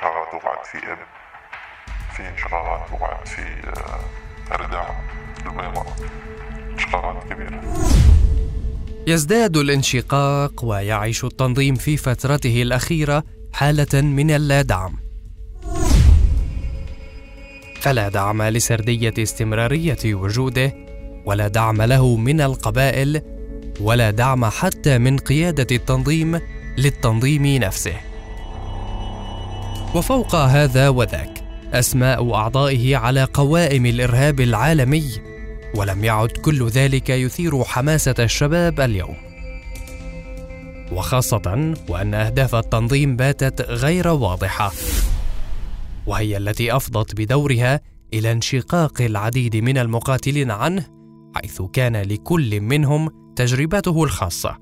شغلات وقعت في اب في انشقاقات وقعت في آه، رداع البيضاء انشقاقات كبيرة. يزداد الانشقاق ويعيش التنظيم في فترته الأخيرة حالة من اللادعم. فلا دعم لسردية استمرارية وجوده ولا دعم له من القبائل ولا دعم حتى من قيادة التنظيم للتنظيم نفسه. وفوق هذا وذاك أسماء أعضائه على قوائم الإرهاب العالمي ولم يعد كل ذلك يثير حماسة الشباب اليوم. وخاصة وأن أهداف التنظيم باتت غير واضحة وهي التي أفضت بدورها إلى انشقاق العديد من المقاتلين عنه حيث كان لكل منهم تجربته الخاصة.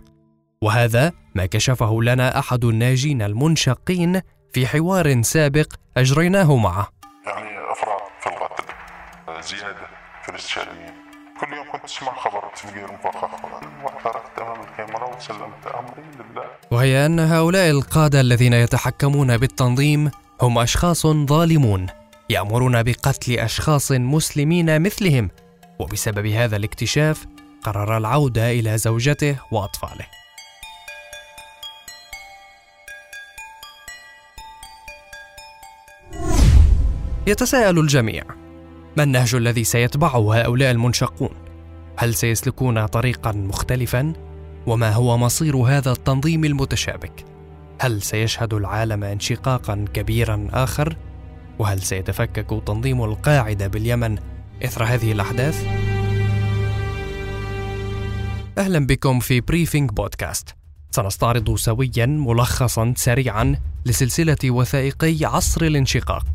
وهذا ما كشفه لنا أحد الناجين المنشقين في حوار سابق أجريناه معه. يعني أفراد في القتل زيادة في الاستشهاديين كل يوم كنت أسمع خبر تفجير مفخخ واعترفت امام الكاميرا وسلمت أمري لله. وهي أن هؤلاء القادة الذين يتحكمون بالتنظيم هم أشخاص ظالمون يأمرون بقتل أشخاص مسلمين مثلهم. وبسبب هذا الاكتشاف قرر العودة إلى زوجته وأطفاله. يتساءل الجميع ما النهج الذي سيتبعه هؤلاء المنشقون؟ هل سيسلكون طريقا مختلفا؟ وما هو مصير هذا التنظيم المتشابك؟ هل سيشهد العالم انشقاقا كبيرا آخر؟ وهل سيتفكك تنظيم القاعدة باليمن إثر هذه الأحداث؟ أهلا بكم في بريفينج بودكاست سنستعرض سويا ملخصا سريعا لسلسلة وثائقي عصر الانشقاق.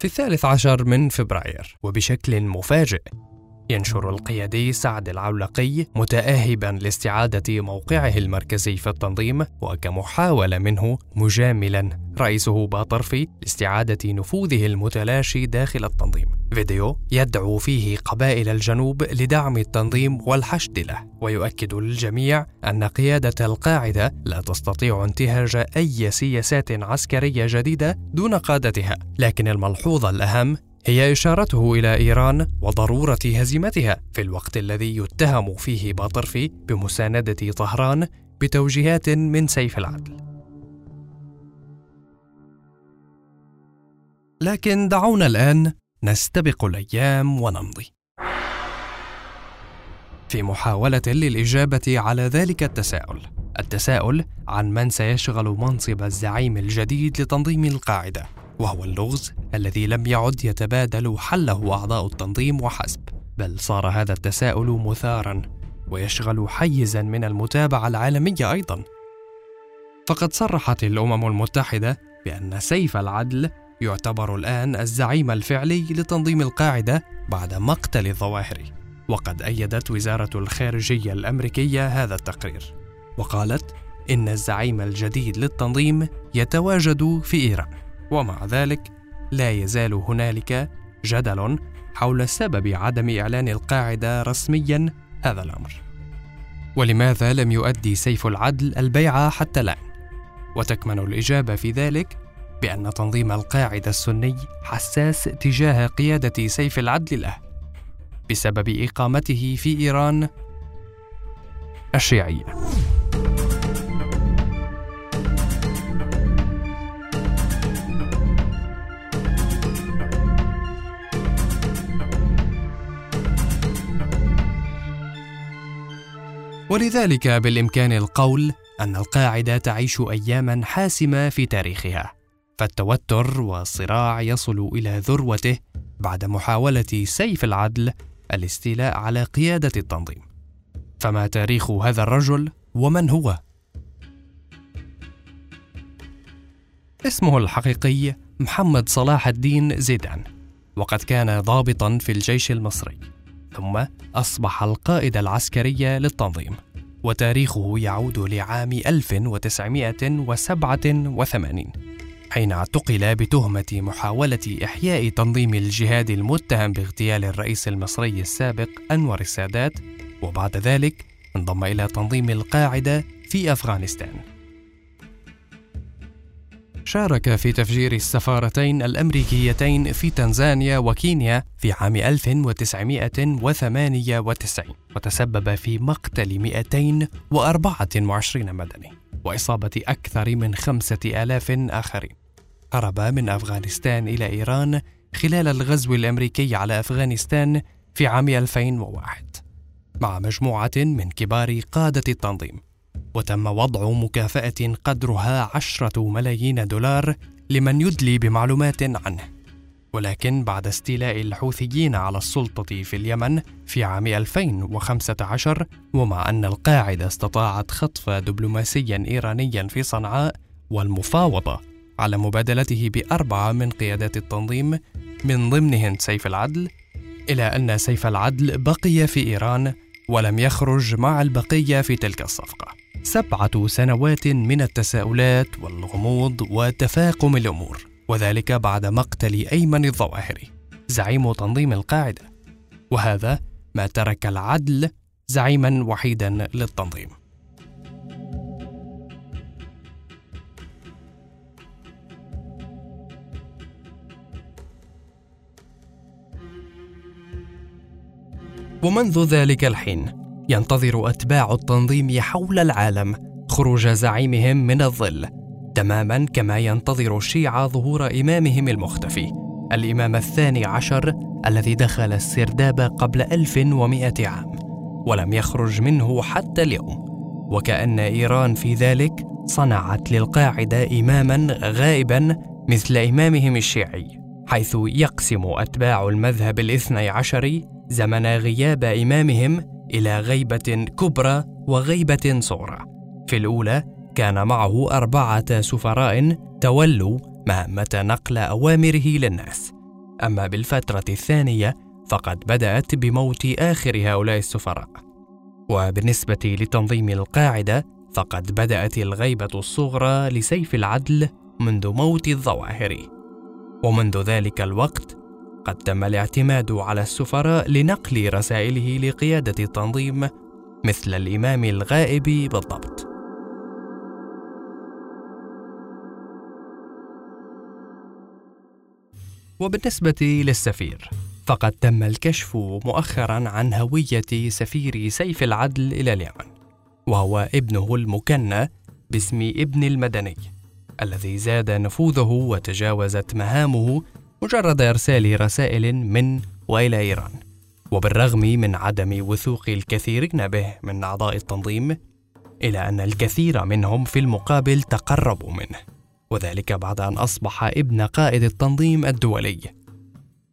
في الثالث عشر من فبراير وبشكل مفاجئ. ينشر القيادي سعد العولقي متاهبا لاستعادة موقعه المركزي في التنظيم وكمحاولة منه مجاملا. رئيسه باطرفي لاستعاده نفوذه المتلاشي داخل التنظيم. فيديو يدعو فيه قبائل الجنوب لدعم التنظيم والحشد له. ويؤكد للجميع أن قيادة القاعدة لا تستطيع انتهاج أي سياسات عسكرية جديدة دون قادتها. لكن الملحوظ الأهم هي إشارته إلى إيران وضرورة هزيمتها في الوقت الذي يتهم فيه باطرفي بمساندة طهران بتوجيهات من سيف العدل. لكن دعونا الآن نستبق الأيام ونمضي. في محاولة للإجابة على ذلك التساؤل، التساؤل عن من سيشغل منصب الزعيم الجديد لتنظيم القاعدة وهو اللغز الذي لم يعد يتبادل حله أعضاء التنظيم وحسب بل صار هذا التساؤل مثارا ويشغل حيزا من المتابعة العالمية أيضا. فقد صرحت الأمم المتحدة بأن سيف العدل يعتبر الآن الزعيم الفعلي لتنظيم القاعدة بعد مقتل الظواهري وقد أيدت وزارة الخارجية الأمريكية هذا التقرير وقالت إن الزعيم الجديد للتنظيم يتواجد في إيران. ومع ذلك لا يزال هنالك جدل حول سبب عدم إعلان القاعدة رسميا هذا الأمر. ولماذا لم يؤدي سيف العدل البيعه حتى الآن؟ وتكمن الإجابة في ذلك بأن تنظيم القاعدة السني حساس تجاه قيادة سيف العدل له بسبب إقامته في إيران الشيعية. ولذلك بالإمكان القول أن القاعدة تعيش أياما حاسمة في تاريخها فالتوتر والصراع يصل إلى ذروته بعد محاولة سيف العدل الاستيلاء على قيادة التنظيم. فما تاريخ هذا الرجل ومن هو؟ اسمه الحقيقي محمد صلاح الدين زيدان وقد كان ضابطا في الجيش المصري. ثم أصبح القائد العسكري للتنظيم وتاريخه يعود لعام 1987 حين اعتقل بتهمة محاولة إحياء تنظيم الجهاد المتهم باغتيال الرئيس المصري السابق أنور السادات وبعد ذلك انضم إلى تنظيم القاعدة في أفغانستان. شارك في تفجير السفارتين الأمريكيتين في تنزانيا وكينيا في عام 1998 وتسبب في مقتل 224 مدني وإصابة أكثر من خمسة آلاف آخرين. هرب من أفغانستان إلى إيران خلال الغزو الأمريكي على أفغانستان في عام 2001 مع مجموعة من كبار قادة التنظيم وتم وضع مكافأة قدرها عشرة ملايين دولار لمن يدلي بمعلومات عنه. ولكن بعد استيلاء الحوثيين على السلطة في اليمن في عام 2015 ومع أن القاعدة استطاعت خطف دبلوماسيا إيرانيا في صنعاء والمفاوضة على مبادلته بأربعة من قيادات التنظيم من ضمنهن سيف العدل إلى أن سيف العدل بقي في إيران ولم يخرج مع البقية في تلك الصفقة. سبعة سنوات من التساؤلات والغموض وتفاقم الأمور وذلك بعد مقتل أيمن الظواهري زعيم تنظيم القاعدة. وهذا ما ترك العدل زعيما وحيدا للتنظيم. ومنذ ذلك الحين ينتظر أتباع التنظيم حول العالم خروج زعيمهم من الظل تماما كما ينتظر الشيعة ظهور إمامهم المختفي. الإمام الثاني عشر الذي دخل السرداب قبل 1100 عام ولم يخرج منه حتى اليوم. وكأن إيران في ذلك صنعت للقاعدة إماما غائبا مثل إمامهم الشيعي حيث يقسم أتباع المذهب الاثني عشري زمن غياب إمامهم إلى غيبة كبرى وغيبة صغرى. في الأولى كان معه أربعة سفراء تولوا مهمة نقل أوامره للناس. أما بالفترة الثانية فقد بدأت بموت آخر هؤلاء السفراء. وبالنسبة لتنظيم القاعدة فقد بدأت الغيبة الصغرى لسيف العدل منذ موت الظواهري ومنذ ذلك الوقت قد تم الاعتماد على السفراء لنقل رسائله لقيادة التنظيم مثل الإمام الغائب بالضبط. وبالنسبة للسفير فقد تم الكشف مؤخرا عن هوية سفير سيف العدل إلى اليمن وهو ابنه المكنى باسم ابن المدني الذي زاد نفوذه وتجاوزت مهامه مجرد إرسال رسائل من وإلى إيران وبالرغم من عدم وثوق الكثيرين به من أعضاء التنظيم إلى أن الكثير منهم في المقابل تقربوا منه وذلك بعد أن أصبح ابن قائد التنظيم الدولي.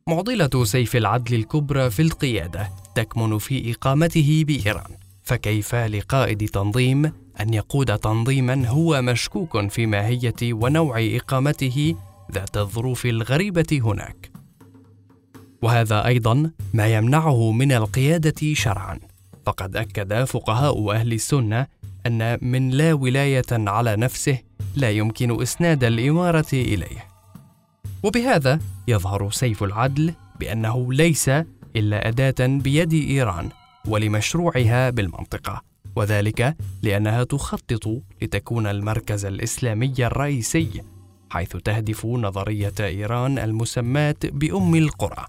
معضلة سيف العدل الكبرى في القيادة تكمن في إقامته بإيران، فكيف لقائد تنظيم أن يقود تنظيما هو مشكوك في ماهية ونوع إقامته ذات الظروف الغريبة هناك؟ وهذا أيضا ما يمنعه من القيادة شرعا، فقد أكد فقهاء أهل السنة أن من لا ولاية على نفسه لا يمكن إسناد الإمارة إليه وبهذا يظهر سيف العدل بأنه ليس إلا أداة بيد إيران ولمشروعها بالمنطقة وذلك لأنها تخطط لتكون المركز الإسلامي الرئيسي حيث تهدف نظرية إيران المسماة بأم القرى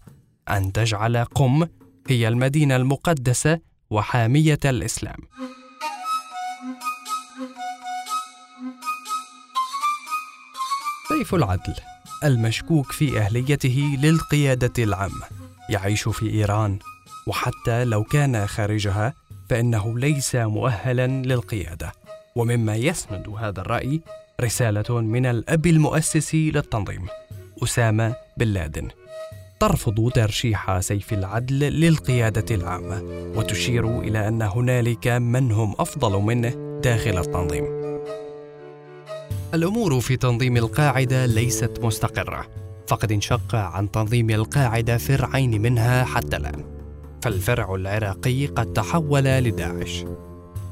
أن تجعل قم هي المدينة المقدسة وحامية الإسلام. سيف العدل المشكوك في أهليته للقيادة العامه يعيش في إيران وحتى لو كان خارجها فإنه ليس مؤهلا للقيادة. ومما يسند هذا الرأي رسالة من الأب المؤسس للتنظيم أسامة بن لادن. ترفض ترشيح سيف العدل للقيادة العامة وتشير إلى أن هنالك من هم أفضل منه داخل التنظيم. الأمور في تنظيم القاعدة ليست مستقرة فقد انشق عن تنظيم القاعدة فرعين منها حتى الآن. فالفرع العراقي قد تحول لداعش.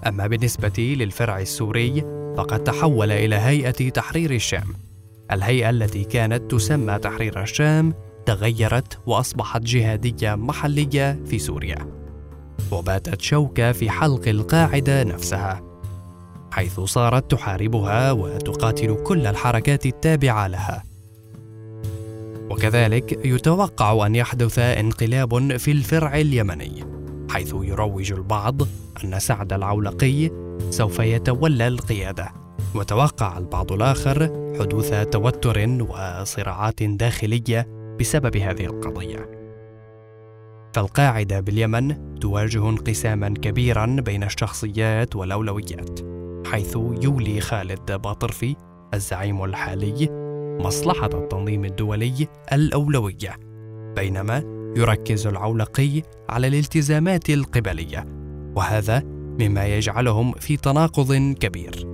أما بالنسبة للفرع السوري فقد تحول إلى هيئة تحرير الشام. الهيئة التي كانت تسمى تحرير الشام تغيرت وأصبحت جهادية محلية في سوريا. وباتت شوكة في حلق القاعدة نفسها حيث صارت تحاربها وتقاتل كل الحركات التابعة لها. وكذلك يتوقع أن يحدث انقلاب في الفرع اليمني حيث يروج البعض أن سعد العولقي سوف يتولى القيادة. وتوقع البعض الآخر حدوث توتر وصراعات داخلية بسبب هذه القضية. فالقاعدة باليمن تواجه انقساما كبيرا بين الشخصيات والأولويات حيث يولي خالد باطرفي الزعيم الحالي مصلحة التنظيم الدولي الأولوية بينما يركز العولقي على الالتزامات القبلية وهذا مما يجعلهم في تناقض كبير.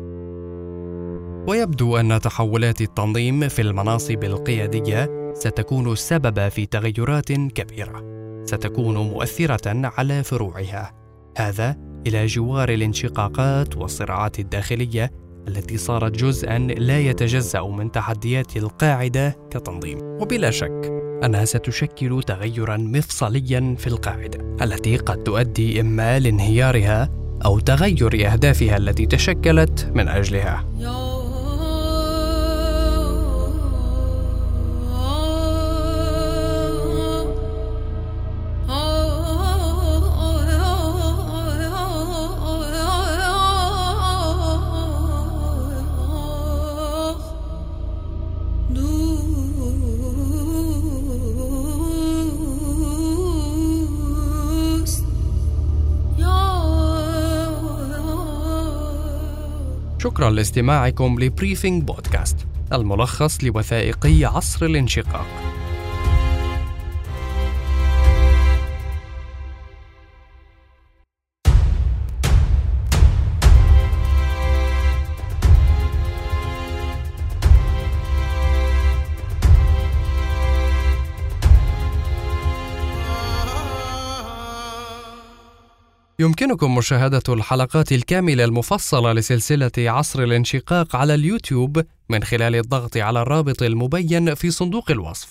ويبدو أن تحولات التنظيم في المناصب القيادية ستكون السبب في تغيرات كبيرة ستكون مؤثرة على فروعها. هذا إلى جوار الانشقاقات والصراعات الداخلية التي صارت جزءا لا يتجزأ من تحديات القاعدة كتنظيم. وبلا شك أنها ستشكل تغيرا مفصليا في القاعدة التي قد تؤدي إما لانهيارها أو تغير أهدافها التي تشكلت من أجلها. شكرا لاستماعكم لبريفينج بودكاست الملخص لوثائقي عصر الانشقاق. يمكنكم مشاهدة الحلقات الكاملة المفصلة لسلسلة عصر الانشقاق على اليوتيوب من خلال الضغط على الرابط المبين في صندوق الوصف.